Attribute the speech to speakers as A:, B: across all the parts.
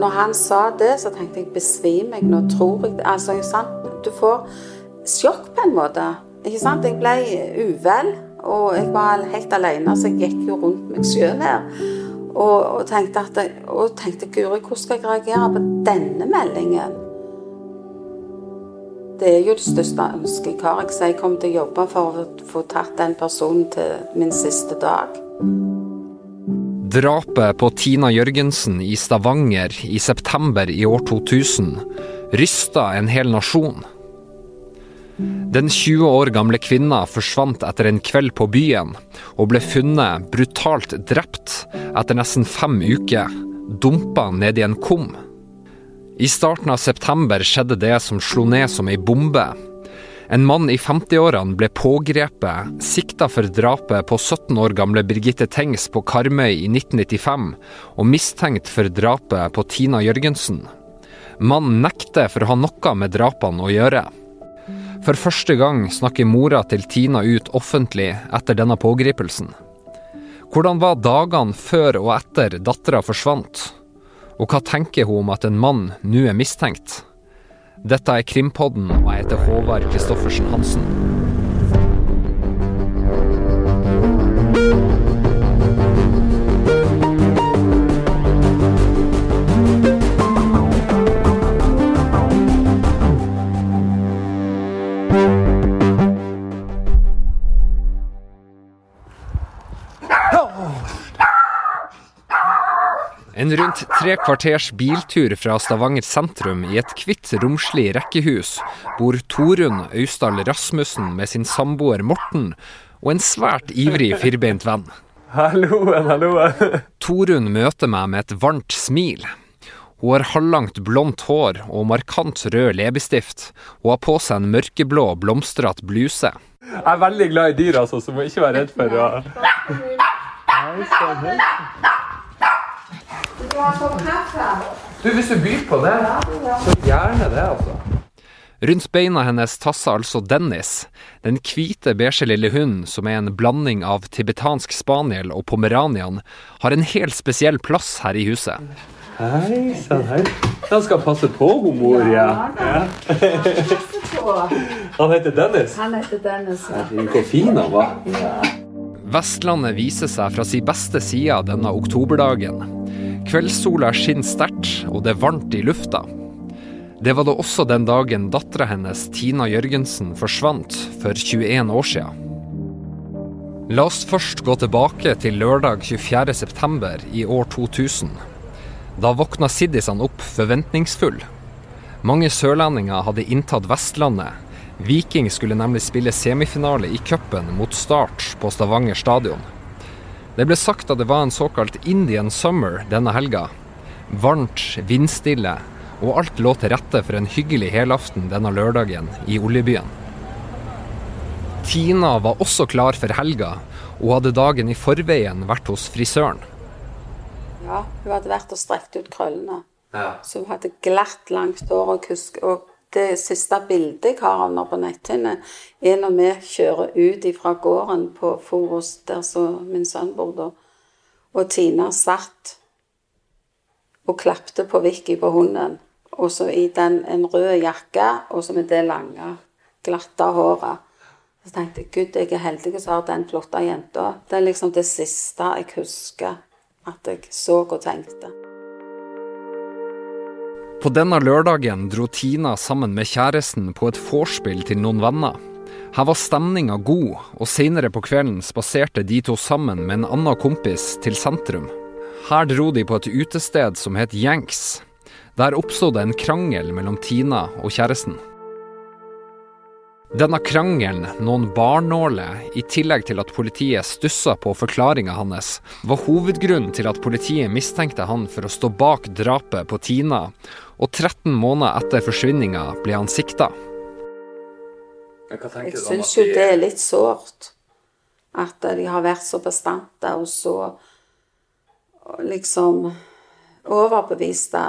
A: når han sa det, så tenkte jeg besvimer jeg nå? Tror jeg? Altså? Du får sjokk på en måte. Ikke sant? Jeg ble uvel, og jeg var helt alene, så jeg gikk jo rundt meg sjøl her. Og, og, tenkte at, og tenkte Guri, hvordan skal jeg reagere på denne meldingen? Det er jo det største ønsket jeg har. Jeg jeg kommer til å jobbe for å få tatt den personen til min siste dag.
B: Drapet på Tina Jørgensen i Stavanger i september i år 2000 rysta en hel nasjon. Den 20 år gamle kvinna forsvant etter en kveld på byen, og ble funnet brutalt drept etter nesten fem uker, dumpa ned i en kum. I starten av september skjedde det som slo ned som ei bombe, en mann i 50-årene ble pågrepet, sikta for drapet på 17 år gamle Birgitte Tengs på Karmøy i 1995, og mistenkt for drapet på Tina Jørgensen. Mannen nekter for å ha noe med drapene å gjøre. For første gang snakker mora til Tina ut offentlig etter denne pågripelsen. Hvordan var dagene før og etter dattera forsvant? Og hva tenker hun om at en mann nå er mistenkt? Dette er Krimpodden, og jeg heter Håvard Christoffersen Hansen. En rundt tre kvarters biltur fra Stavanger sentrum i et kvitt, romslig rekkehus bor Torunn Austdal Rasmussen med sin samboer Morten og en svært ivrig firbeint venn.
C: Halloen, halloen.
B: Torunn møter meg med et varmt smil. Hun har halvlangt blondt hår og markant rød leppestift, og har på seg en mørkeblå, blomstrete bluse.
C: Jeg er veldig glad i dyr, altså, så må ikke være redd for å sann, Du, hvis du byr på det, så gjerne det, altså.
B: Rundt beina hennes tasser altså Dennis, den hvite, beige lille hunden som er en blanding av tibetansk spaniel og pomeranian, har en helt spesiell plass her i huset.
C: Hei sann, hei. Han skal passe på hun mor, ja. ja. Han heter Dennis.
A: Han heter Dennis.
C: Hvor fin han var.
B: Vestlandet viser seg fra sin beste side denne oktoberdagen. Kveldssola skinner sterkt, og det er varmt i lufta. Det var da også den dagen dattera hennes, Tina Jørgensen, forsvant for 21 år siden. La oss først gå tilbake til lørdag 24.9. i år 2000. Da våkna siddisene opp forventningsfull. Mange sørlendinger hadde inntatt Vestlandet. Viking skulle nemlig spille semifinale i cupen mot Start på Stavanger stadion. Det ble sagt at det var en såkalt Indian summer denne helga. Varmt, vindstille, og alt lå til rette for en hyggelig helaften denne lørdagen i oljebyen. Tina var også klar for helga, og hadde dagen i forveien vært hos frisøren.
A: Ja, hun hadde vært og strekt ut krøllene.
C: Ja.
A: Så hun hadde glatt, langt hår og kusk. Og det siste bildet jeg har av henne på netthinnet, er når vi kjører ut fra gården på Forus, der så min sønn bor da. Og Tina satt og klapte på Vicky på hunden. Og så i den en rød jakke, og så med det lange, glatte håret. Så tenkte jeg gud, jeg er heldig som har den flotte jenta. Det er liksom det siste jeg husker at jeg så og tenkte.
B: På denne lørdagen dro Tina sammen med kjæresten på et vorspiel til noen venner. Her var stemninga god, og senere på kvelden spaserte de to sammen med en annen kompis til sentrum. Her dro de på et utested som het Jenks. Der oppstod det en krangel mellom Tina og kjæresten. Denne krangelen, noen barnåler, i tillegg til at politiet stussa på forklaringa hans, var hovedgrunnen til at politiet mistenkte han for å stå bak drapet på Tina, og 13 måneder etter forsvinninga ble han sikta.
A: Jeg syns jo det er litt sårt. At de har vært så bestemte og så liksom overbeviste.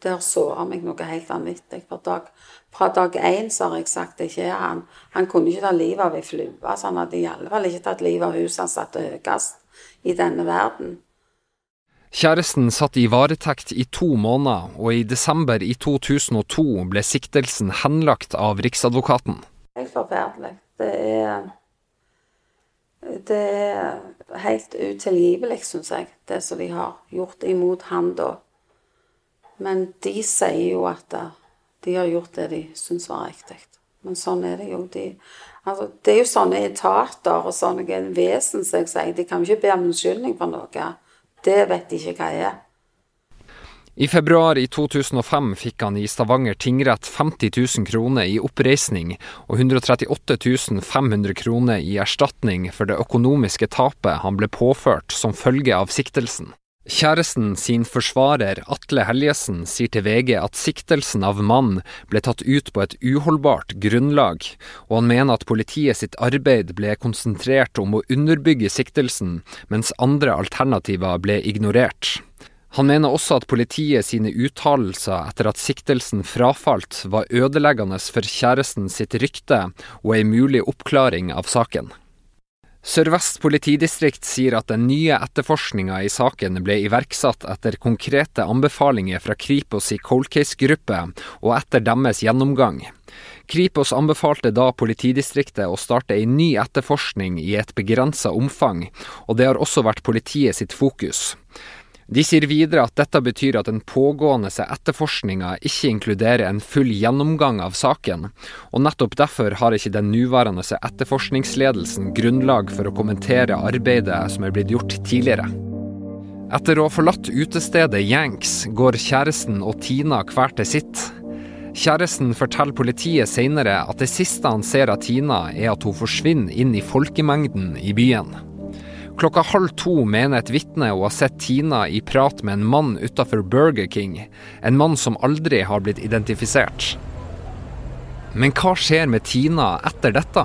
A: Det har såra meg noe helt vanvittig. hver dag, fra dag én så har jeg sagt det ikke er han. Han kunne ikke ta livet av ei flue, så han hadde i alle fall ikke tatt livet av huset han satte høyest i denne verden.
B: Kjæresten satt i varetekt i to måneder, og i desember i 2002 ble siktelsen henlagt av Riksadvokaten.
A: Helt forferdelig. Det er Det er helt utilgivelig, syns jeg, det som de har gjort imot han da. Men de sier jo at de har gjort det de syns var riktig. Men sånn er det jo. De, altså, det er jo sånne etater og sånne vesen som jeg sier. De kan ikke be om unnskyldning for noe. Det vet de ikke hva jeg er.
B: I februar i 2005 fikk han i Stavanger tingrett 50 000 kroner i oppreisning og 138 500 kroner i erstatning for det økonomiske tapet han ble påført som følge av siktelsen. Kjæresten sin forsvarer Atle Helgesen sier til VG at siktelsen av mannen ble tatt ut på et uholdbart grunnlag, og han mener at politiet sitt arbeid ble konsentrert om å underbygge siktelsen, mens andre alternativer ble ignorert. Han mener også at politiet sine uttalelser etter at siktelsen frafalt, var ødeleggende for kjæresten sitt rykte og ei mulig oppklaring av saken. Sør-Vest politidistrikt sier at den nye etterforskninga i saken ble iverksatt etter konkrete anbefalinger fra Kripos i cold case-gruppe, og etter deres gjennomgang. Kripos anbefalte da politidistriktet å starte ei ny etterforskning i et begrensa omfang, og det har også vært politiet sitt fokus. De sier videre at dette betyr at den pågående etterforskninga ikke inkluderer en full gjennomgang av saken, og nettopp derfor har ikke den nåværende etterforskningsledelsen grunnlag for å kommentere arbeidet som er blitt gjort tidligere. Etter å ha forlatt utestedet Yanks, går kjæresten og Tina hver til sitt. Kjæresten forteller politiet senere at det siste han ser av Tina, er at hun forsvinner inn i folkemengden i byen. Klokka halv to mener et vitne å ha sett Tina i prat med en mann utafor Burger King, en mann som aldri har blitt identifisert. Men hva skjer med Tina etter dette?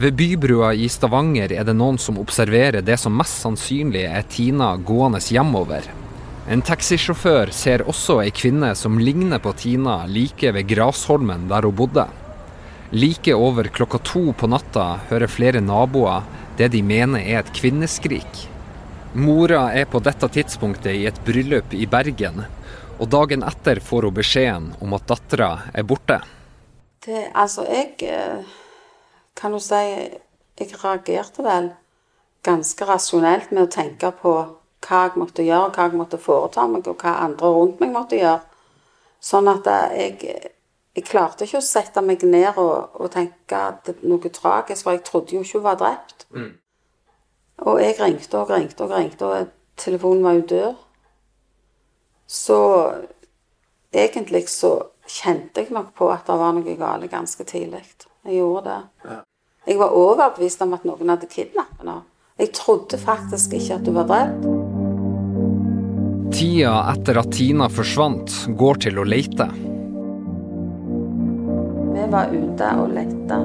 B: Ved bybrua i Stavanger er det noen som observerer det som mest sannsynlig er Tina gående hjemover. En taxisjåfør ser også ei kvinne som ligner på Tina like ved Grasholmen der hun bodde. Like over klokka to på natta hører flere naboer det de mener er et kvinneskrik. Mora er på dette tidspunktet i et bryllup i Bergen, og dagen etter får hun beskjeden om at dattera er borte.
A: Det, altså, jeg eh, Kan jo si Jeg reagerte vel ganske rasjonelt med å tenke på hva jeg måtte gjøre, hva jeg måtte foreta meg, og hva andre rundt meg måtte gjøre. Sånn at jeg, jeg klarte ikke å sette meg ned og, og tenke at det noe tragisk, for jeg trodde jo ikke hun var drept. Mm. Og jeg ringte og ringte og ringte, og telefonen var jo død. Så egentlig så kjente jeg nok på at det var noe galt ganske tidlig. Jeg gjorde det. Ja. Jeg var overbevist om at noen hadde kidnappet henne. Jeg trodde faktisk ikke at hun var drept.
B: Tida etter at Tina forsvant, går til å lete.
A: Var ute og lette.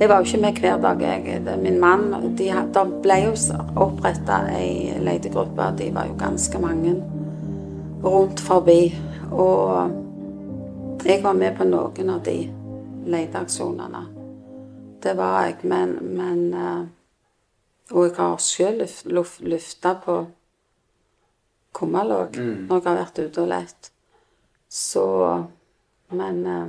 A: Jeg var jo ikke med hver dag, jeg. Min mann de, Det ble jo oppretta ei letegruppe. De var jo ganske mange rundt forbi. Og jeg var med på noen av de leteaksjonene. Det var jeg, men, men eh, Og jeg har sjøl lufta på kummerlåg mm. når jeg har vært ute og lett. Så Men eh,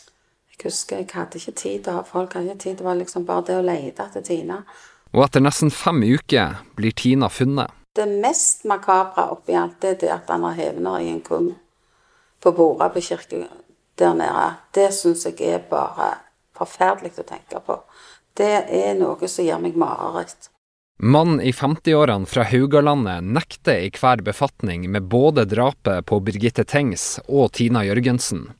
A: Jeg husker jeg hadde ikke tid til å ha folk hadde ikke tid. Det var liksom bare det å lete etter Tina.
B: Og etter nesten fem uker blir Tina funnet.
A: Det mest makabre oppi alt det er at han har hevner i en kum på bordet på kirka der nede. Det syns jeg er bare forferdelig å tenke på. Det er noe som gir meg mareritt.
B: Mannen i 50-årene fra Haugalandet nekter i hver befatning med både drapet på Birgitte Tengs og Tina Jørgensen.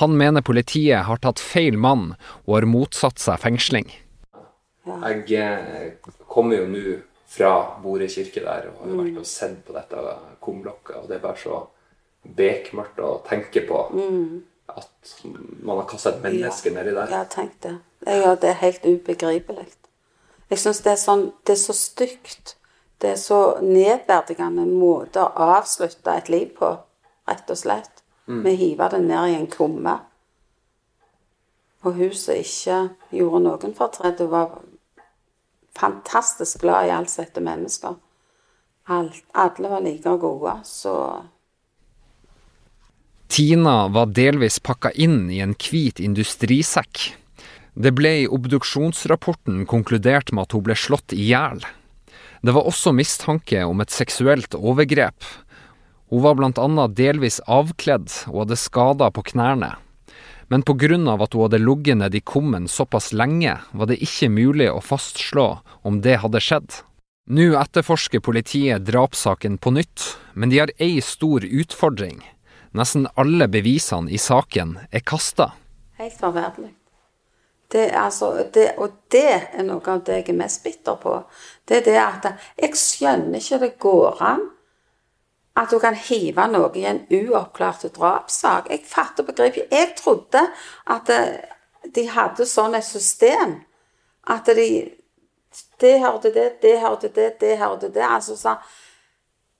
B: Han mener politiet har tatt feil mann og har motsatt seg fengsling.
C: Jeg eh, kommer jo nå fra Borøy kirke der og har vært og sett på dette kumlokket, og det er bare så bekmørkt å tenke på mm. at man har kasta et menneske
A: ja.
C: nedi der.
A: Ja, tenk det. Ja, det er helt ubegripelig. Jeg syns det, sånn, det er så stygt. Det er så nedverdigende måte å avslutte et liv på, rett og slett. Mm. Vi hiva det ned i en kumme. Og huset ikke gjorde noen fortred. hun var fantastisk glad i alt som heter mennesker. Alt, alle var like gode, så
B: Tina var delvis pakka inn i en hvit industrisekk. Det ble i obduksjonsrapporten konkludert med at hun ble slått i hjel. Det var også mistanke om et seksuelt overgrep. Hun var bl.a. delvis avkledd og hadde skader på knærne. Men pga. at hun hadde ligget nede i kummen såpass lenge, var det ikke mulig å fastslå om det hadde skjedd. Nå etterforsker politiet drapssaken på nytt, men de har ei stor utfordring. Nesten alle bevisene i saken er kasta.
A: Helt forferdelig. Det, altså, det, og det er noe av det jeg er mest bitter på. Det er det at jeg skjønner ikke det går an at du kan hive noe i en uoppklart drapssak. Jeg fatter begriper Jeg trodde at de hadde sånn et system at de Det hørte det, det hørte det, det hørte det. Altså sånn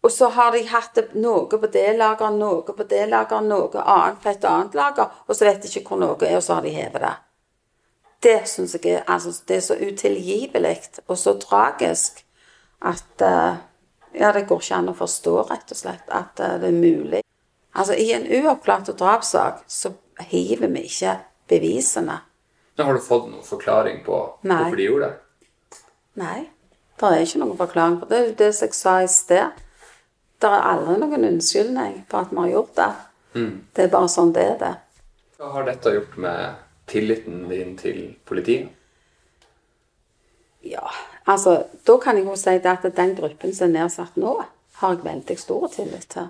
A: og så har de hatt noe på det lageret, noe på det lageret, noe annet på et annet lager, og så vet de ikke hvor noe er, og så har de hevet det. Det syns jeg er, altså, det er så utilgivelig og så tragisk at uh, Ja, det går ikke an å forstå, rett og slett, at uh, det er mulig. Altså, I en uoppklart drapssak så hiver vi ikke bevisene.
C: Men har du fått noen forklaring på Nei. hvorfor de gjorde det?
A: Nei. Det er ikke noen forklaring på det. Det er det som jeg sa i sted. Det er aldri noen unnskyldning for at vi har gjort det. Mm. Det er bare sånn det er. det.
C: Hva har dette gjort med tilliten din til politiet?
A: Ja, altså Da kan jeg jo si at den gruppen som er nedsatt nå, har jeg veldig stor tillit til.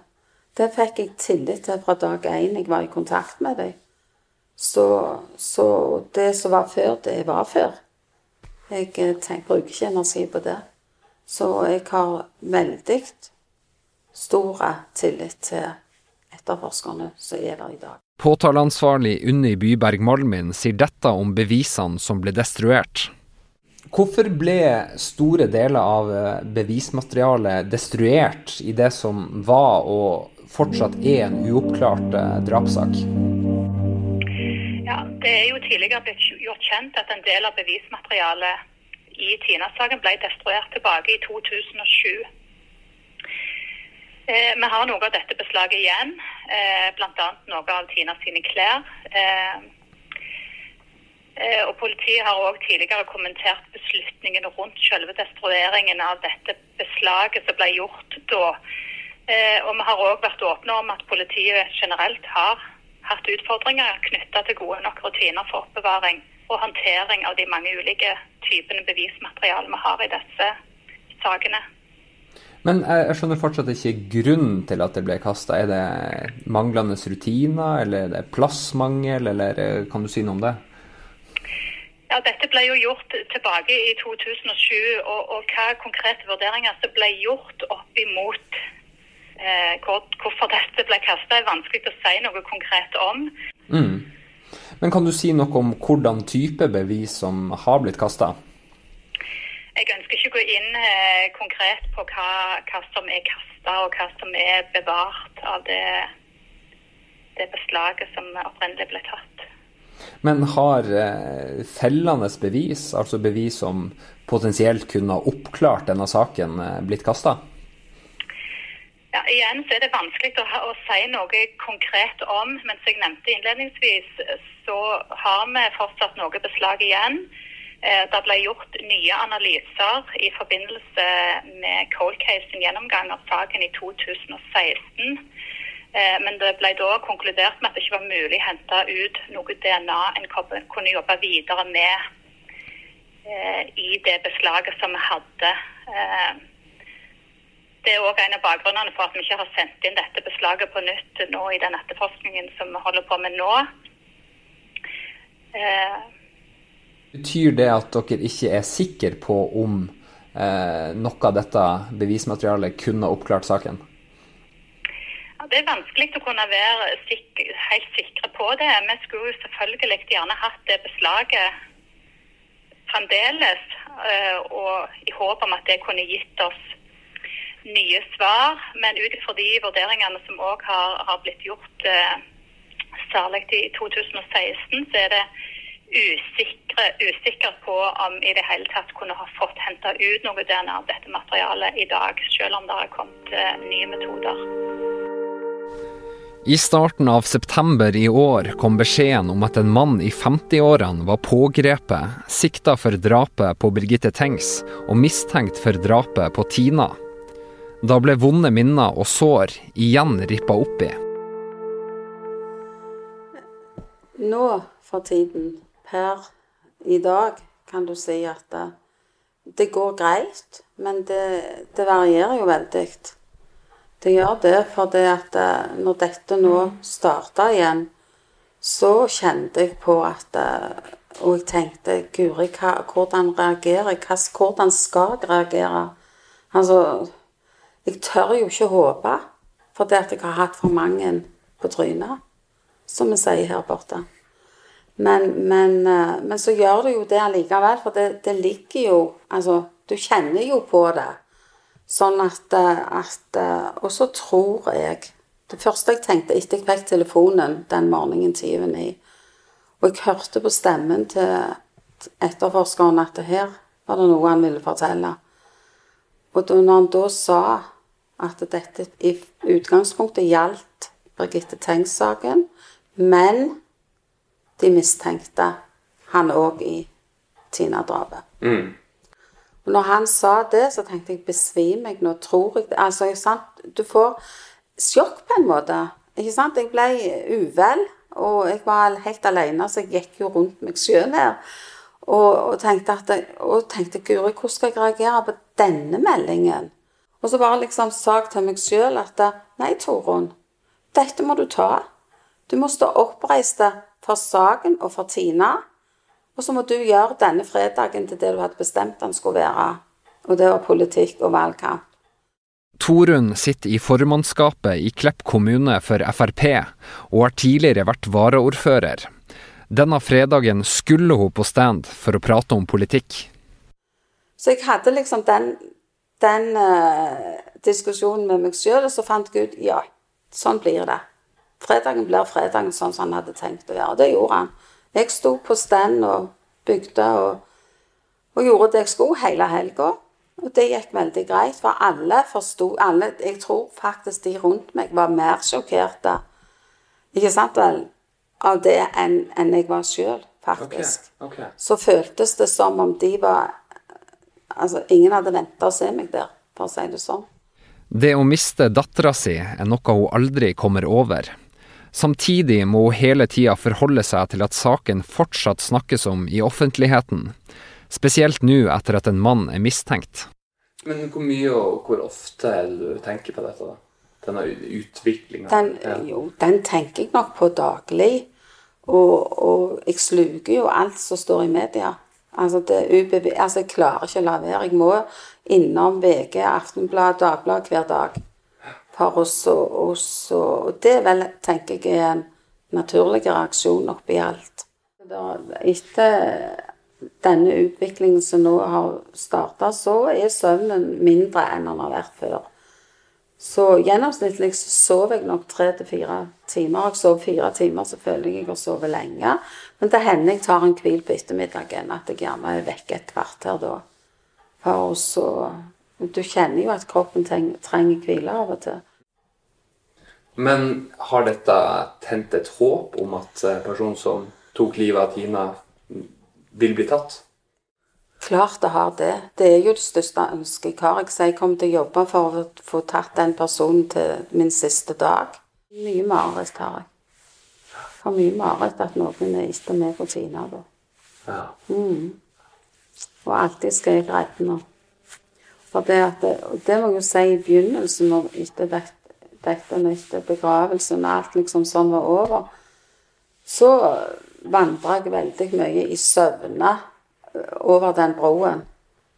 A: Det fikk jeg tillit til fra dag én jeg var i kontakt med dem. Så, så, det som var før, det var før. Jeg eh, tenker, bruker ikke energi på det. Så jeg har veldig store tillit til etterforskerne som er der i dag.
B: Påtaleansvarlig Unni Byberg Malmin sier dette om bevisene som ble destruert. Hvorfor ble store deler av eh, bevismaterialet destruert i det som var og fortsatt er en uoppklart eh, drapssak?
D: Ja, Det er jo tidligere blitt gjort kjent at en del av bevismaterialet i Tina-saken ble destruert tilbake i 2007. Eh, vi har noe av dette beslaget igjen, eh, bl.a. noe av Tina sine klær. Og Politiet har òg tidligere kommentert beslutningen rundt selve destrueringen av dette beslaget som ble gjort da. Eh, og Vi har òg vært åpne om at politiet generelt har hatt utfordringer knytta til gode nok rutiner for oppbevaring og håndtering av de mange ulike typene bevismateriale vi har i disse sakene.
B: Men jeg, jeg, skjønner fortsatt ikke grunnen til at det ble kasta. Er det manglende rutiner, eller er det plassmangel, eller eh, kan du si noe om det?
D: Ja, Dette ble jo gjort tilbake i 2007, og, og hva konkrete vurderinger som ble gjort opp imot eh, hvor, hvorfor dette ble kasta, er vanskelig å si noe konkret om. Mm.
B: Men kan du si noe om hvordan type bevis som har blitt kasta?
D: Jeg ønsker ikke å gå inn eh, konkret på hva, hva som er kasta og hva som er bevart av det, det beslaget som opprinnelig ble tatt.
B: Men har eh, fellende bevis, altså bevis som potensielt kunne ha oppklart denne saken, eh, blitt kasta?
D: Ja, igjen så er det vanskelig å, å, si noe konkret om. Men som jeg nevnte innledningsvis, så har vi fortsatt noe beslag igjen. Eh, det ble gjort nye analyser i forbindelse med Cold Case sin gjennomgang av saken i 2016. Eh, men det ble da konkludert med at det ikke var mulig å hente ut noe DNA en kunne jobbe videre med eh, i det beslaget som vi hadde. Det er òg en av bakgrunnene for at vi ikke har sendt inn dette beslaget på nytt nå i den etterforskningen som vi holder på med nå.
B: Betyr det at dere ikke er sikre på om eh, noe av dette bevismaterialet kunne oppklart saken?
D: Det er vanskelig å kunne være sik helt sikre på det. Vi skulle selvfølgelig gjerne hatt det beslaget fremdeles, eh, og i håp om at det kunne gitt oss nye svar. Men ut ifra de vurderingene som òg har, har, blitt gjort, eh, særlig i 2016, så er det usikre, usikker på om i det hele tatt kunne ha fått henta ut noe DNA av dette materialet i dag, selv om det har kommet eh, nye metoder.
B: I starten av september i år kom beskjeden om at en mann i 50-årene var pågrepet, sikta for drapet på Birgitte Tengs og mistenkt for drapet på Tina. Da ble vonde minner og sår igjen rippa opp i.
A: Nå for tiden, per i dag, kan du si at det, det går greit, men det, det varierer jo veldig. Det gjør det, for det at eh, når dette nå starta igjen, så kjente jeg på at eh, Og jeg tenkte Guri, hva, hvordan reagerer jeg? Hvordan skal jeg reagere? Altså Jeg tør jo ikke håpe, fordi at jeg har hatt for mange på trynet, som vi sier her borte. Men, men, eh, men så gjør det jo det allikevel, for det, det ligger jo Altså, du kjenner jo på det. Sånn at, eh, at, eh, Og så tror jeg Det første jeg tenkte etter jeg fikk telefonen den morgenen 10.9, og jeg hørte på stemmen til etterforskeren at her var det noe han ville fortelle. Og når han da sa at dette i utgangspunktet gjaldt Birgitte Tengs-saken, men de mistenkte han òg i Tina-drapet.
C: Mm.
A: Og når han sa det, så tenkte jeg besvimer jeg nå? Tror jeg det? Altså, ikke sant? Du får sjokk på en måte. Ikke sant? Jeg ble uvel, og jeg var helt alene, så jeg gikk jo rundt meg sjøl her. Og, og, tenkte at, og tenkte Guri, hvordan skal jeg reagere på denne meldingen? Og så bare liksom sa jeg til meg sjøl at nei, Torunn, dette må du ta. Du må stå oppreist for saken og for Tina. Og så må du gjøre denne fredagen til det du hadde bestemt den skulle være. Og det var politikk og valgkamp.
B: Torunn sitter i formannskapet i Klepp kommune for Frp, og har tidligere vært varaordfører. Denne fredagen skulle hun på stand for å prate om politikk.
A: Så jeg hadde liksom den, den uh, diskusjonen med meg sjøl, og så fant jeg ut ja, sånn blir det. Fredagen blir fredagen sånn som han hadde tenkt å gjøre. Og Det gjorde han. Jeg sto på stand og bygde og, og gjorde det jeg skulle hele helga. Og det gikk veldig greit, for alle forsto alle, Jeg tror faktisk de rundt meg var mer sjokkerte ikke sant vel, av det enn, en jeg var sjøl, faktisk.
C: Okay, okay.
A: Så føltes det som om de var Altså, ingen hadde venta å se meg der, for å si det sånn.
B: Det å miste dattera si er noe hun aldri kommer over. Samtidig må hun hele tida forholde seg til at saken fortsatt snakkes om i offentligheten. Spesielt nå etter at en mann er mistenkt.
C: Men hvor mye og hvor ofte du tenker på dette? da? Denne utviklinga?
A: Den, jo, den tenker jeg nok på daglig. Og, og jeg sluker jo alt som står i media. Altså, altså, Jeg klarer ikke å la være. Jeg må innom VG, Aftenbladet, Dagbladet hver dag for oss. Og, og det vel, tenker jeg, er en naturlig reaksjon oppi alt. Etter denne utviklingen som nå har starta, så er søvnen mindre enn den har vært før. Så gjennomsnittlig så sover jeg nok tre til fire timer. Jeg sover fire timer, så føler jeg jeg har sovet lenge. Men det hender jeg tar en hvil på ettermiddagen, at jeg gjerne er vekke et kvarter da. For så Du kjenner jo at kroppen trenger hvile av og til.
C: Men har dette tent et håp om at eh, personen som tok livet av Tina, vil bli tatt?
A: Klart det har det. Det er jo det største ønsket jeg har. Jeg kommer til å jobbe for å få tatt den personen til min siste dag. Mye mareritt har jeg. Har mye mareritt at noen er etter meg og Tina. da.
C: Ja.
A: Mm. Og alltid skal jeg redde henne. For det, at det, det må jeg jo si i begynnelsen, når etter dette dette etter begravelsen og alt liksom sånn var over, så vandra jeg veldig mye i søvne over den broen.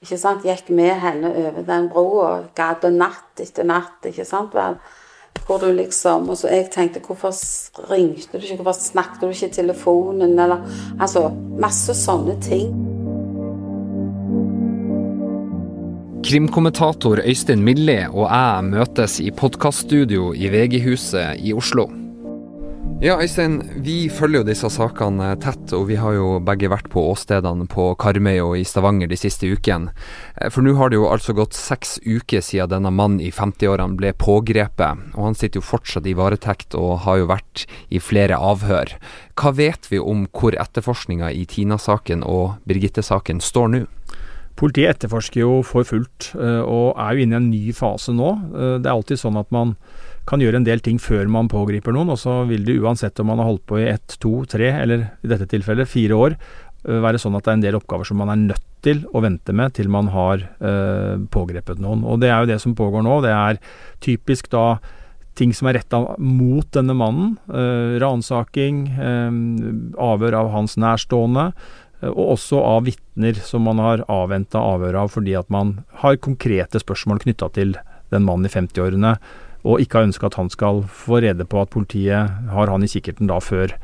A: Ikke sant? Gikk med henne over den broa, ga det natt etter natt. ikke sant vel? Hvor du liksom, og så jeg tenkte Hvorfor ringte du ikke? Hvorfor snakket du ikke i telefonen? Eller Altså masse sånne ting.
B: Krimkommentator Øystein Milli og jeg møtes i podkaststudio i VG-huset i Oslo. Ja, Øystein, vi følger jo disse sakene tett, og vi har jo begge vært på åstedene på Karmøy og i Stavanger de siste ukene. Eh, for nå har det jo altså gått seks uker siden denne mannen i 50-årene ble pågrepet, og han sitter jo fortsatt i varetekt og har jo vært i flere avhør. Hva vet vi om hvor etterforskninga i Tina-saken og Birgitte-saken står nå?
E: Politiet etterforsker jo for fullt, eh, og er jo inne i en ny fase nå. Eh, det er alltid sånn at man kan gjøre en del ting før man pågriper noen, og så vil det uansett om man har holdt på i ett, to, tre, eller i dette tilfellet fire år, eh, være sånn at det er en del oppgaver som man er nødt til å vente med til man har pågrepet noen. Og det er jo det som pågår nå. Det er typisk da ting som er retta mot denne mannen. Ransaking, avhør av hans nærstående. Eh, og også av vitner som man har avventa avhør av fordi at man har konkrete spørsmål knytta til den mannen i 50-årene og ikke har ønska at han skal få rede på at politiet har han i kikkerten da før,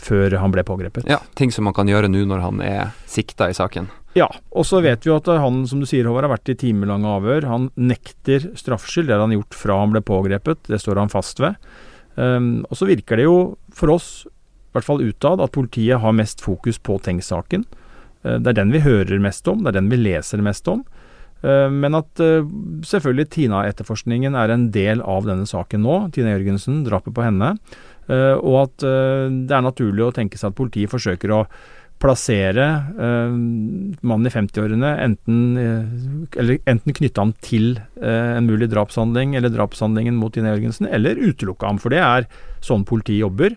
E: før han ble pågrepet.
B: Ja, Ting som man kan gjøre nå når han er sikta i saken.
E: Ja, og så vet vi jo at han som du sier Håvard, har vært i timelange avhør. Han nekter straffskyld, det har han gjort fra han ble pågrepet, det står han fast ved. Um, og så virker det jo for oss, i hvert fall utad, at politiet har mest fokus på Tengs-saken. Uh, det er den vi hører mest om, det er den vi leser mest om. Eh, men at eh, selvfølgelig Tina-etterforskningen er en del av denne saken nå. Tina Jørgensen, drapet på henne. Eh, og at det er naturlig å tenke seg at politiet forsøker å plassere mannen i 50-årene enten, enten knytte ham til en mulig drapshandling eller drapshandlingen mot Ine Jørgensen, eller utelukke ham. For det er sånn politiet jobber.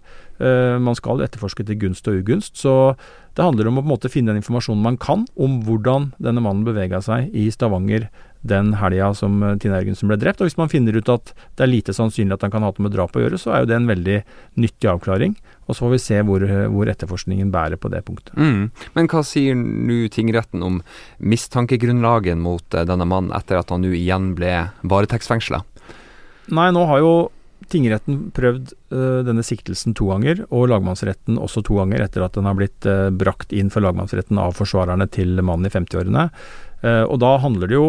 E: man skal etterforske til gunst og ugunst. Så det handler om å på en måte finne den informasjonen man kan om hvordan denne mannen bevega seg i Stavanger den helga som eh, Tina Jørgensen ble drept. Og hvis man finner ut at det er lite sannsynlig at han kan ha noe med drap å gjøre, så er jo det en veldig nyttig avklaring. Og så får vi se hvor, hvor etterforskningen bærer på det punktet.
B: Mm. Men hva sier nå tingretten om mistankegrunnlaget mot eh, denne mannen etter at han nå igjen ble varetektsfengsla?
E: Nei, nå har jo tingretten prøvd uh, denne siktelsen to ganger, og lagmannsretten også to ganger etter at den har blitt uh, brakt inn for lagmannsretten av forsvarerne til mannen i 50-årene. Uh, og da handler det jo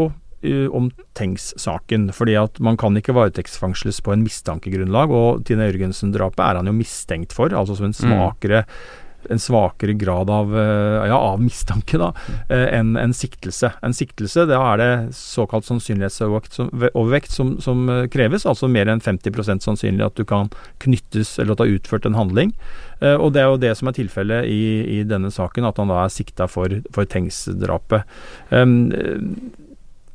E: om Tengs-saken, fordi at man kan ikke varetektsfengsles på en mistankegrunnlag, og Tine Jørgensen-drapet er han jo mistenkt for, altså som en smakere mm en svakere grad av, eh, ja, av mistanke da, eh, enn en siktelse. En siktelse, da er det såkalt sannsynlighetsovervekt som, som, eh, kreves, altså mer enn 50% sannsynlig at du kan knyttes eller at du har utført en handling. Og det er jo det som er tilfellet i, i denne saken, at han da er sikta for, for Tengs-drapet. Um,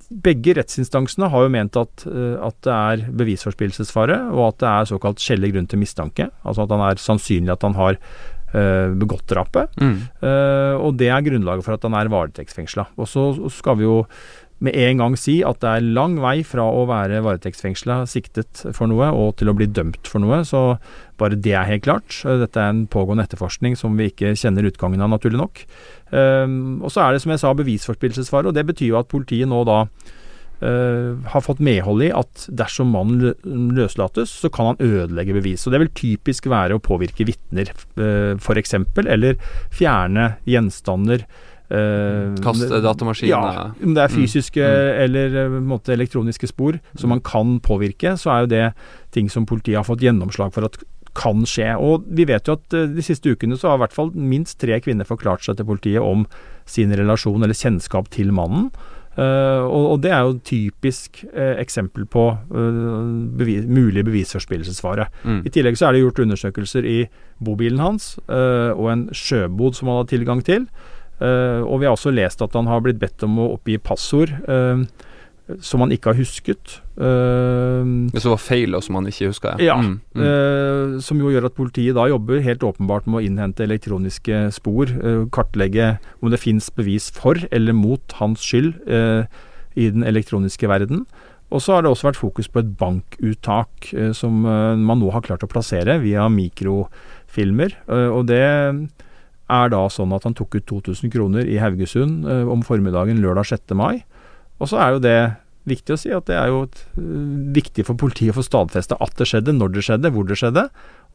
E: begge rettsinstansene har jo ment at, at det er bevisforspillelsesfare, og at det er såkalt skjellig grunn til mistanke. Altså at han er sannsynlig at han har uh, begått drapet. Mm. Uh, og det er grunnlaget for at han er varetektsfengsla. Og så skal vi jo med en gang si at det er lang vei fra å være varetektsfengsla, siktet for noe, og til å bli dømt for noe. Så bare det er helt klart. Dette er en pågående etterforskning som vi ikke kjenner utgangen av, naturlig nok. Um, og så er det, som jeg sa, bevisforspillelsesfare, og det betyr jo at politiet nå da Uh, har fått medhold i at dersom mannen løslates, så kan han ødelegge bevis. Og Det vil typisk være å påvirke vitner, uh, f.eks., eller fjerne gjenstander.
B: Uh, Kaste datamaskiner?
E: Ja, om det er mm. fysiske mm. Mm. eller måte, elektroniske spor som man kan påvirke, så er jo det ting som politiet har fått gjennomslag for at kan skje. Og vi vet jo at de siste ukene så har i hvert fall minst tre kvinner forklart seg til politiet om sin relasjon eller kjennskap til mannen. Uh, og, og, det er jo typisk uh, eksempel på uh, bevis, mulig bevisforspillelsesfare. Mm. I tillegg så er det gjort undersøkelser i bobilen hans og en sjøbod som han har tilgang til. Og vi har også lest at han har blitt bedt om å oppgi passord. Uh, som han ikke har husket. Uh,
B: det som var feil, og som han ikke huska?
E: Ja. Mm, mm. Uh, som jo gjør at politiet da jobber helt åpenbart med å innhente elektroniske spor. Uh, kartlegge om det fins bevis for eller mot hans skyld i den elektroniske verden. Og så har det også vært fokus på et bankuttak som man nå har klart å plassere via mikrofilmer. og det er da sånn at han tok ut 2000 kroner i Haugesund om formiddagen lørdag 6. mai. Og så er jo det viktig å si at det er jo et, uh, viktig for politiet å få stadfesta at det skjedde, når det skjedde, hvor det skjedde.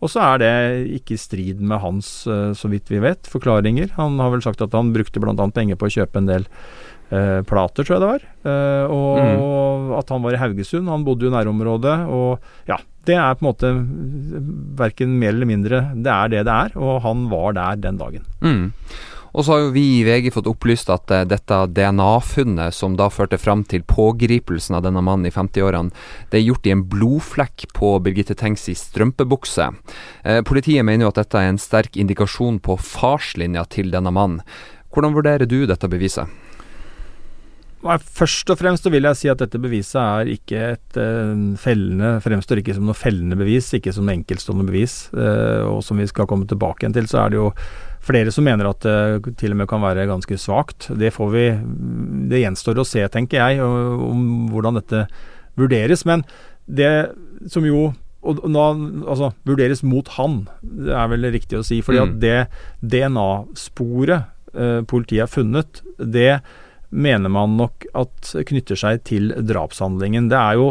E: Og så er det ikke i strid med hans, uh, så vidt vi vet, forklaringer. Han har vel sagt at han brukte bl.a. penger på å kjøpe en del eh, Plater, tror jeg det var. Eh, og, mm. og, at han var i Haugesund. Han bodde jo i nærområdet. Og ja, det er på en måte verken mer eller mindre. Det er det det er, og han var der den dagen.
B: Mm. Og så har jo vi i VG fått opplyst at uh, dette DNA-funnet, som da førte fram til pågripelsen av denne mannen i 50-årene, det er gjort i en blodflekk på Birgitte Tengs i strømpebukse. Uh, politiet mener jo at dette er en sterk indikasjon på farslinja til denne mannen. Hvordan vurderer du dette beviset?
E: Først og fremst vil jeg si at dette beviset er ikke et uh, fellende Fremstår ikke som noe fellende bevis, ikke som noe enkeltstående bevis. Uh, og som vi skal komme tilbake igjen til, så er det jo flere som mener at det til og med kan være ganske svakt. Det får vi Det gjenstår å se, tenker jeg, om hvordan dette vurderes. Men det som jo og nå, altså, vurderes mot han, det er vel riktig å si. fordi mm. at det DNA-sporet eh, politiet har funnet, det mener man nok at knytter seg til drapshandlingen. Det er jo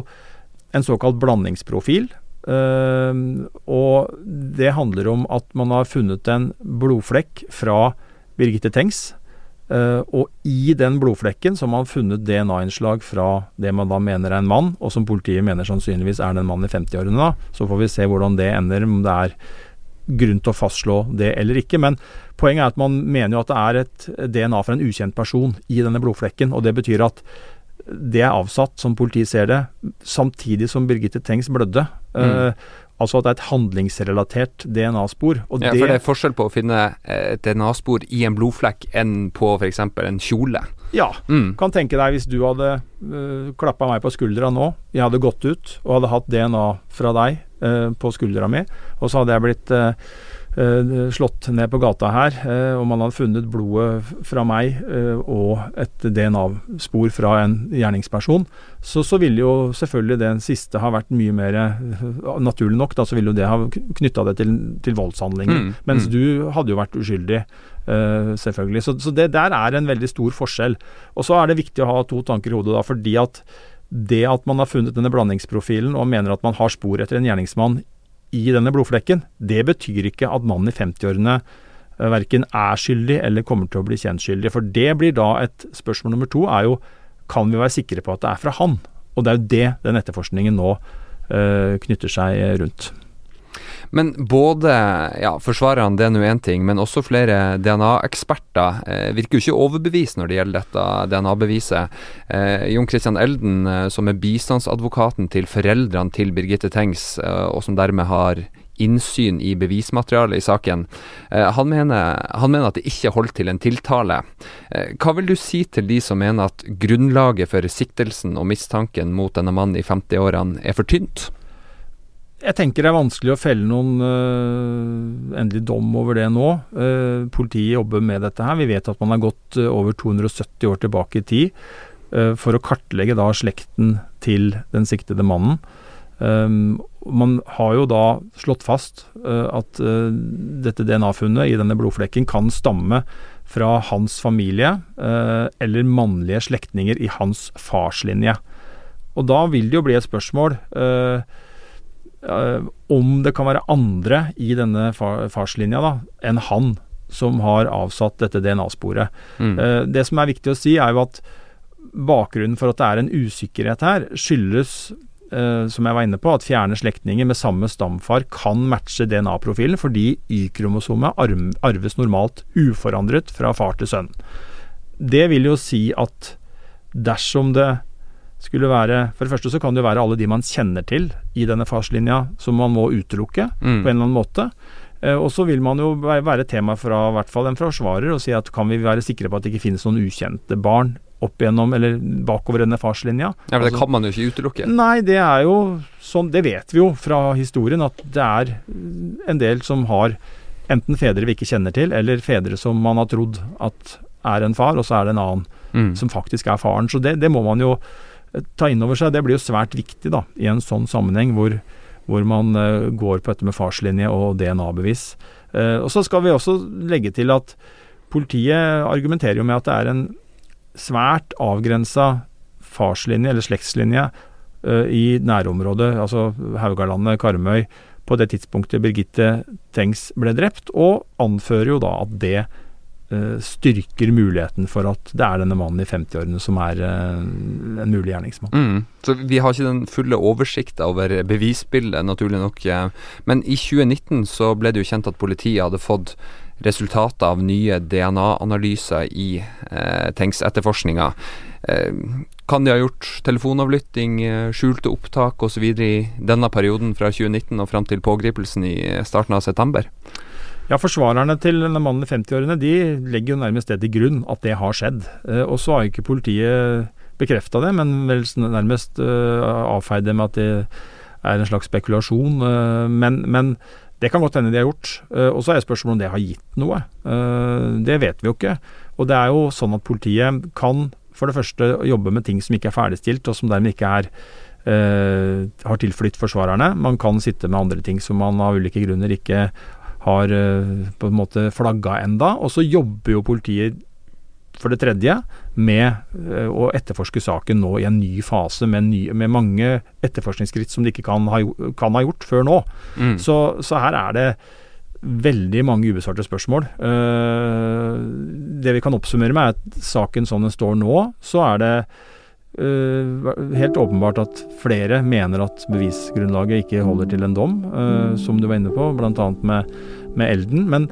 E: en såkalt blandingsprofil. Uh, og det handler om at man har funnet en blodflekk fra Birgitte Tengs. Uh, og i den blodflekken så har man funnet DNA-innslag fra det man da mener er en mann, og som politiet mener sannsynligvis er den mannen i 50-årene. da. Så får vi se hvordan det ender, om det er grunn til å fastslå det eller ikke. Men poenget er at man mener jo at det er et DNA fra en ukjent person i denne blodflekken. og Det betyr at det er avsatt, som politiet ser det, samtidig som Birgitte Tengs blødde. Mm. Uh, altså at det er et handlingsrelatert DNA-spor.
B: Ja, for det er forskjell på å finne et DNA-spor i en blodflekk enn på f.eks. en kjole.
E: Ja. Mm. Kan tenke deg hvis du hadde uh, eh, klappa meg på skuldra nå, jeg hadde gått ut og hadde hatt DNA fra deg uh, på skuldra mi, og så hadde jeg blitt uh, slått ned på gata her, eh, og man hadde funnet blodet fra meg eh, og et DNA-spor fra en gjerningsperson, så, så ville jo selvfølgelig den siste ha vært mye mer Naturlig nok, da, så ville jo det ha knytta det til, til voldshandlinger. Mm, mens mm. du hadde jo vært uskyldig, selvfølgelig. Så, så, det der er en veldig stor forskjell. Og så er det viktig å ha to tanker i hodet da, fordi at det at man har funnet denne blandingsprofilen og mener at man har spor etter en gjerningsmann i denne blodflekken, det betyr ikke at mannen i 50-årene eh, verken er skyldig eller kommer til å bli kjent skyldig. For det blir da et spørsmål nummer to er jo kan vi være sikre på at det er fra han? Og det er jo det den etterforskningen nå øh, knytter seg rundt.
B: Men både ja, forsvarerne, det er nå én ting, men også flere DNA-eksperter eh, virker jo ikke overbevist når det gjelder dette DNA-beviset. Eh, Jon Christian Elden, eh, som er bistandsadvokaten til foreldrene til Birgitte Tengs, eh, og som dermed har innsyn i bevismaterialet i saken. Eh, han mener, han, mener, at det ikke holdt til en tiltale. Eh, hva vil du si til de som mener at grunnlaget for siktelsen og mistanken mot denne mannen i 50-årene er for tynt?
E: Jeg tenker det er vanskelig å felle noen uh, endelig dom over det nå. Uh, politiet jobber med dette her. Vi vet at man har gått uh, over 270 år tilbake i tid for å kartlegge da slekten til den siktede mannen. Um, man har jo da slått fast at dette DNA-funnet i denne blodflekken kan stamme fra hans familie eller mannlige slektninger i hans farslinje. Og da vil det jo bli et spørsmål uh, om det kan være andre i denne far, farslinja da, enn han som har avsatt dette DNA-sporet. Mm. Uh, det som er viktig å si, er jo at bakgrunnen for at det er en usikkerhet her, skyldes Uh, som jeg var inne på, at fjerne slektninger med samme stamfar kan matche DNA-profilen, fordi Y-kromosomet arves normalt uforandret fra far til sønn. Det vil jo si at dersom det skulle være For det første så kan det jo være alle de man kjenner til i denne farslinja som man må utelukke mm. på en eller annen måte. Eh, og så vil man jo være tema fra i hvert fall en forsvarer og si at kan vi være sikre på at det ikke finnes noen ukjente barn opp igjennom eller bakover denne farslinja.
B: Ja, men Det altså, kan man jo ikke utelukke.
E: Nei, det er jo sånn Det vet vi jo fra historien at det er en del som har enten fedre vi ikke kjenner til, eller fedre som man har trodd at er en far, og så er det en annen mm. som faktisk er faren. Så det, det må man jo ta inn over seg. Det blir jo svært viktig da, i en sånn sammenheng hvor, hvor man uh, går på dette med farslinje og DNA-bevis. Uh, og Så skal vi også legge til at politiet argumenterer jo med at det er en svært avgrensa farslinje, eller slektslinje, uh, i nærområdet, altså Haugalandet, Karmøy, på det tidspunktet Birgitte Tengs ble drept, og anfører jo da at det eh, styrker muligheten for at det er denne mannen i 50-årene som er eh, en mulig gjerningsmann.
B: Mm. Så vi har ikke den fulle oversikta over bevisbildet, naturlig nok. Men i 2019 så ble det jo kjent at politiet hadde fått resultatet av nye DNA-analyser i eh, Tengs-etterforskninga. Eh, kan de ha gjort telefonavlytting, eh, skjulte opptak osv. i denne perioden fra 2019 og fram til pågripelsen i starten av september?
E: Ja, Forsvarerne til denne mannen i 50-årene de legger jo nærmest det til grunn at det har skjedd. Eh, og så har jo ikke politiet bekrefta det, men vel nærmest uh, avfeid det med at det er en slags spekulasjon. Uh, men, men, det kan godt hende de har gjort. Og så er spørsmålet om det har gitt noe. det vet vi jo ikke. Og det er jo sånn at politiet kan for det første jobbe med ting som ikke er ferdigstilt, og som dermed ikke er har tilflytt forsvarerne. Man kan sitte med andre ting som man av ulike grunner ikke har eh, på en måte flagga enda. Og så jobber jo politiet for det tredje med eh, å etterforske saken nå i en ny fase, med, ny, med mange etterforskningsskritt som de ikke kan ha, kan ha gjort før nå. Mm. Så, så, her er det veldig mange ubesvarte spørsmål. Uh, det vi kan oppsummere med, er at saken som den står nå, så er det helt åpenbart at flere mener at bevisgrunnlaget ikke holder til en dom, uh, som du var inne på, bl.a. Med, med Elden. Men,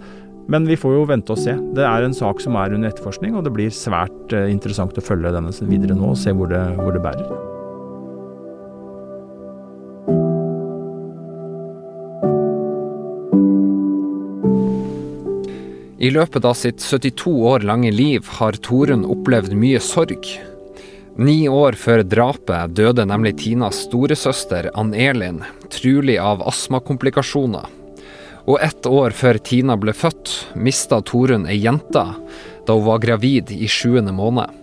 E: men, vi får jo vente og se. Det er en sak som er under etterforskning, og det blir svært uh, interessant å følge denne videre nå og se hvor det, hvor det bærer.
B: I løpet av sitt 72 år lange liv har Torunn opplevd mye sorg. Ni år før drapet døde nemlig Tinas storesøster Ann Elin, trulig av astmakomplikasjoner. Og ett år før Tina ble født, mista Torunn ei jente da hun var gravid i sjuende måned.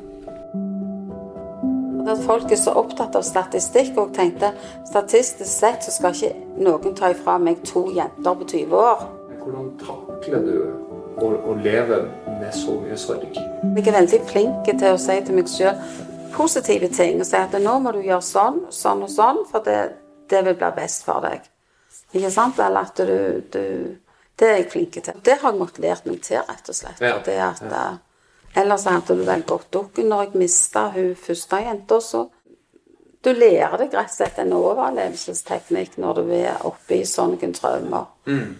A: At folk er så opptatt av statistikk og tenkte statistisk sett så skal ikke noen ta ifra meg to jenter på 20 år.
C: Hvordan takler du å, å leve med så mye sorg?
A: Jeg er veldig flink til å si til meg sjøl positive ting og si at nå må du gjøre sånn, sånn og sånn, for det, det vil bli best for deg. Ikke sant? Eller at du, du Det er jeg flink til. Det har jeg måttet lært meg til, rett og slett. Ja. Det at, ja. Eh, ellers hadde du vel gått dukken når jeg mista hun første jenta, så Du lærer deg rett og slett en overlevelsesteknikk når du er oppe i sånne traumer. Mm.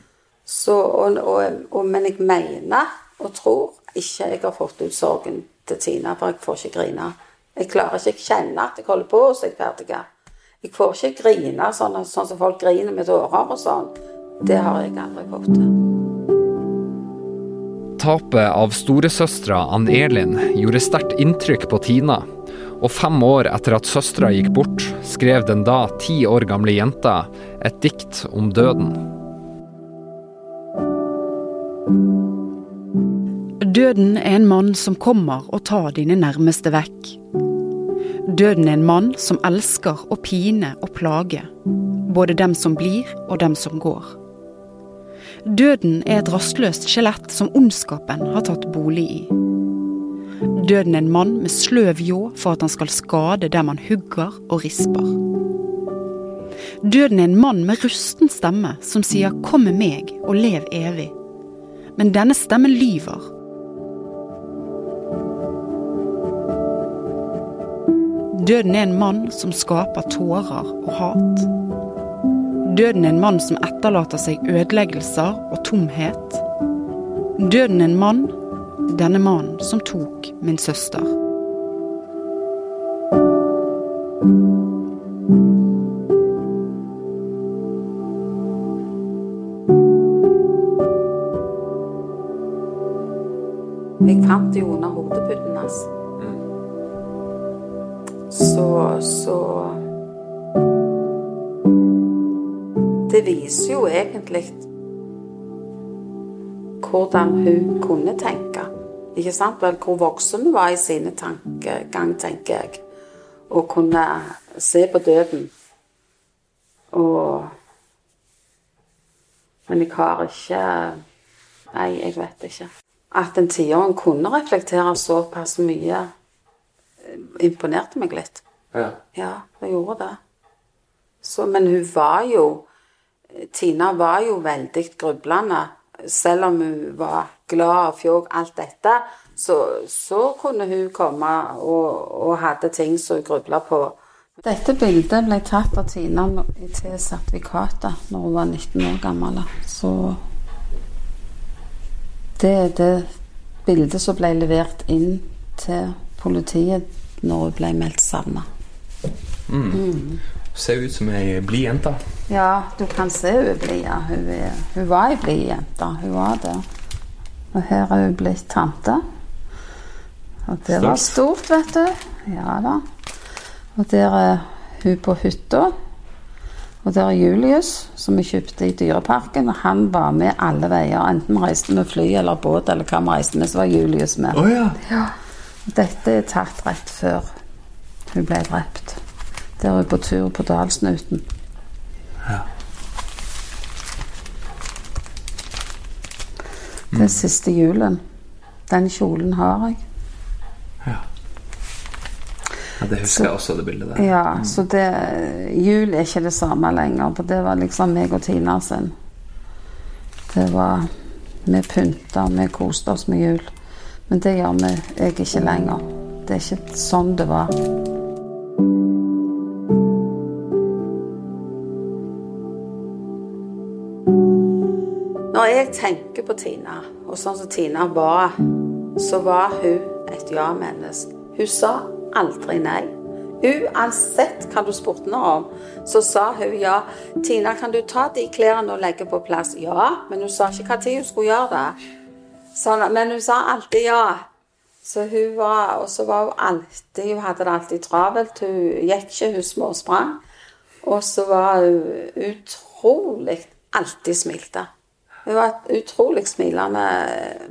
A: Så, og, og, og, men jeg mener og tror ikke jeg har fått ut sorgen til Tina, for jeg får ikke grine. Jeg klarer ikke å kjenne at jeg holder på, så jeg er ferdig. Jeg får ikke grine sånn, sånn som folk griner med tårer og sånn. Det har jeg aldri fått til.
B: Tapet av storesøstera Ann Elin gjorde sterkt inntrykk på Tina. Og fem år etter at søstera gikk bort, skrev den da ti år gamle jenta et dikt om døden.
F: Døden er en mann som kommer og tar dine nærmeste vekk. Døden er en mann som elsker å pine og plage, både dem som blir og dem som går. Døden er et rastløst skjelett som ondskapen har tatt bolig i. Døden er en mann med sløv ljå for at han skal skade dem han hugger og risper. Døden er en mann med rusten stemme som sier 'kom med meg og lev evig'. Men denne stemmen lyver Døden er en mann som skaper tårer og hat. Døden er en mann som etterlater seg ødeleggelser og tomhet. Døden er en mann, denne mannen som tok min søster.
A: Jeg fant det jo under hodeputen hans. Så, så Det viser jo egentlig hvordan hun kunne tenke. Ikke sant? Vel, hvor voksen hun var i sine tankegang, tenker jeg. Og kunne se på døden. Og Men jeg har ikke Nei, jeg vet ikke. At en tiåring kunne reflektere såpass mye imponerte meg litt.
C: Ja.
A: ja, det gjorde det. Så, men hun var jo Tina var jo veldig grublende selv om hun var glad og fjog, alt dette, så, så, kunne hun komme og, og hadde ting som hun grubla på. Dette bildet ble tatt av Tina til sertifikatet når hun var 19 år gammel. Så det er det bildet som ble levert inn til politiet når hun ble meldt savna.
C: Mm. Mm. Ser ut som ei blid jente.
A: Ja, du kan se hun er blid. Ja. Hun, hun, var ei blid jente. Hun var det. Og her er hun blitt tante. Og det var stort, vet du. Ja da. Og der er hun på hytta. Og der er Julius, som vi kjøpte i Dyreparken. Og han var med alle veier. Enten vi reiste med fly eller båt, eller hva vi reiste med, så var Julius med.
C: Oh, ja.
A: Ja. Dette er tatt rett før hun ble drept. Der er hun på tur på Dalsnuten. Ja. Det er siste julen. Den kjolen har jeg.
C: Ja, Det husker så, jeg også, det bildet der.
A: Ja, mm. så det, jul er ikke det samme lenger. For det var liksom meg og Tina sin. Det var Vi pynta, vi koste oss med jul. Men det gjør vi jeg ikke lenger. Det er ikke sånn det var. Når jeg tenker på Tina, og sånn som Tina var, så var hun et ja-menneske. Hun sa aldri nei. Uansett hva du spurte henne om, så sa hun ja. 'Tina, kan du ta de klærne og legge på plass?' Ja, men hun sa ikke når hun skulle gjøre det. Sånn, men hun sa alltid ja. Så hun var, Og så var hun alltid Hun hadde det alltid travelt. Hun gikk ikke, hun småsprang. Og så var hun utrolig alltid smilte. Hun var et utrolig smilende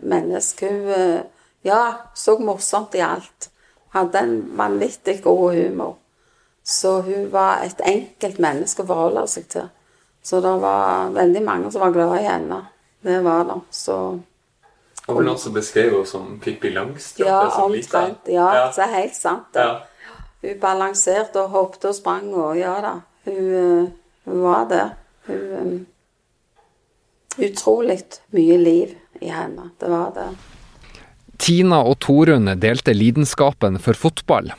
A: menneske. Hun eh, ja, så morsomt i alt hadde en vanvittig god humor. Så hun var et enkelt menneske å forholde seg til. Så det var veldig mange som var glad i henne. Det var det. Så
C: Det var noen som beskrev henne som Pippi Langstrømpe
A: ja, som liten. Ja, ja, det er helt sant. det. Ja. Hun balanserte og hoppet og sprang og ja da. Hun, eh, hun var det. Hun um, Utrolig mye liv i henne. Det var det.
B: Tina og Torunn delte lidenskapen for fotball.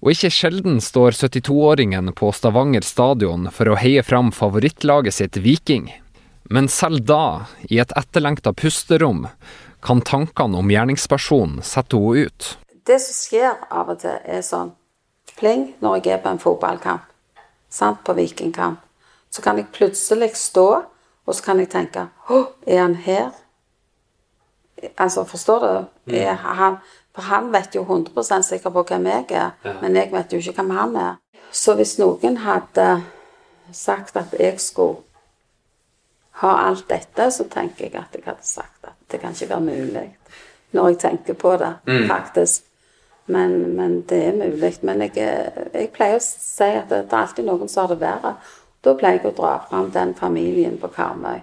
B: Og ikke sjelden står 72-åringen på Stavanger stadion for å heie fram favorittlaget sitt Viking. Men selv da, i et etterlengta pusterom, kan tankene om gjerningspersonen sette henne ut.
A: Det som skjer av og til, er sånn pling når jeg er på en fotballkamp, sant, på Vikingkamp. Så kan jeg plutselig stå, og så kan jeg tenke Å, er han her? Altså, forstår du? Mm. Han, for han vet jo 100 sikker på hvem jeg er, ja. men jeg vet jo ikke hvem han er. Så hvis noen hadde sagt at jeg skulle ha alt dette, så tenker jeg at jeg hadde sagt at det kan ikke være mulig. Når jeg tenker på det, mm. faktisk. Men, men, det er mulig. Men jeg, jeg, pleier å si at det, det er alltid noen som har det verre. Da pleier jeg å dra fram den familien på Karmøy.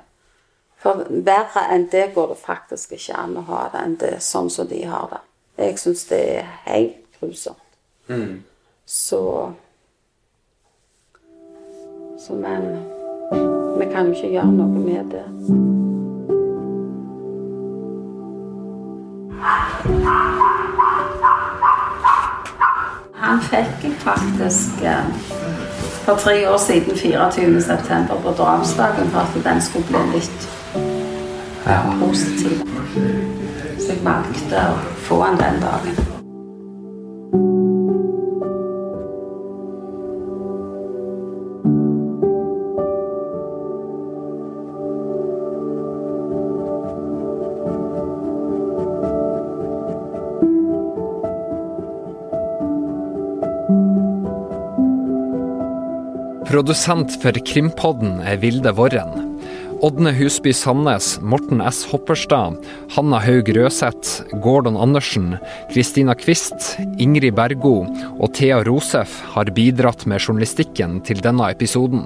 A: For verre enn det går det faktisk ikke an å ha det enn det sånn som de har det. Jeg syns det er helt grusomt. Mm. Så Så men vi kan jo ikke gjøre noe med det. Han fikk jeg faktisk eh, for tre år siden, 24.9., på drapsdagen, for at den skulle bli litt ja. positiv. Så jeg valgte å få han den dagen.
B: Produsent for Krimpodden er Vilde Våren. Ådne Husby Sandnes, Morten S. Hopperstad, Hanna Haug Røseth, Gordon Andersen, Kristina Kvist, Ingrid Bergo og Thea Rosef har bidratt med journalistikken til denne episoden.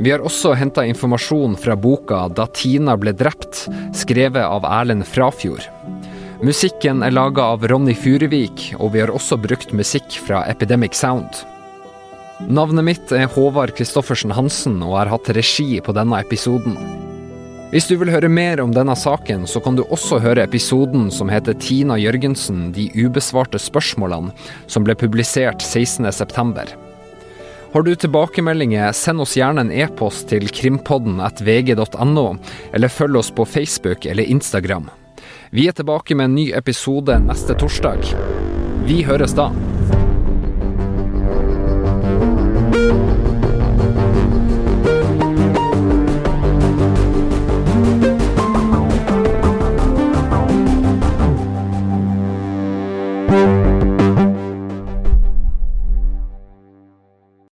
B: Vi har også henta informasjon fra boka 'Da Tina ble drept', skrevet av Erlend Frafjord. Musikken er laga av Ronny Furuvik, og vi har også brukt musikk fra Epidemic Sound. Navnet mitt er Håvard Christoffersen Hansen, og har hatt regi på denne episoden. Hvis du vil høre mer om denne saken, så kan du også høre episoden som heter Tina Jørgensen de ubesvarte spørsmålene, som ble publisert 16.9. Har du tilbakemeldinger, send oss gjerne en e-post til krimpodden at vg.no, eller følg oss på Facebook eller Instagram. Vi er tilbake med en ny episode neste torsdag. Vi høres da.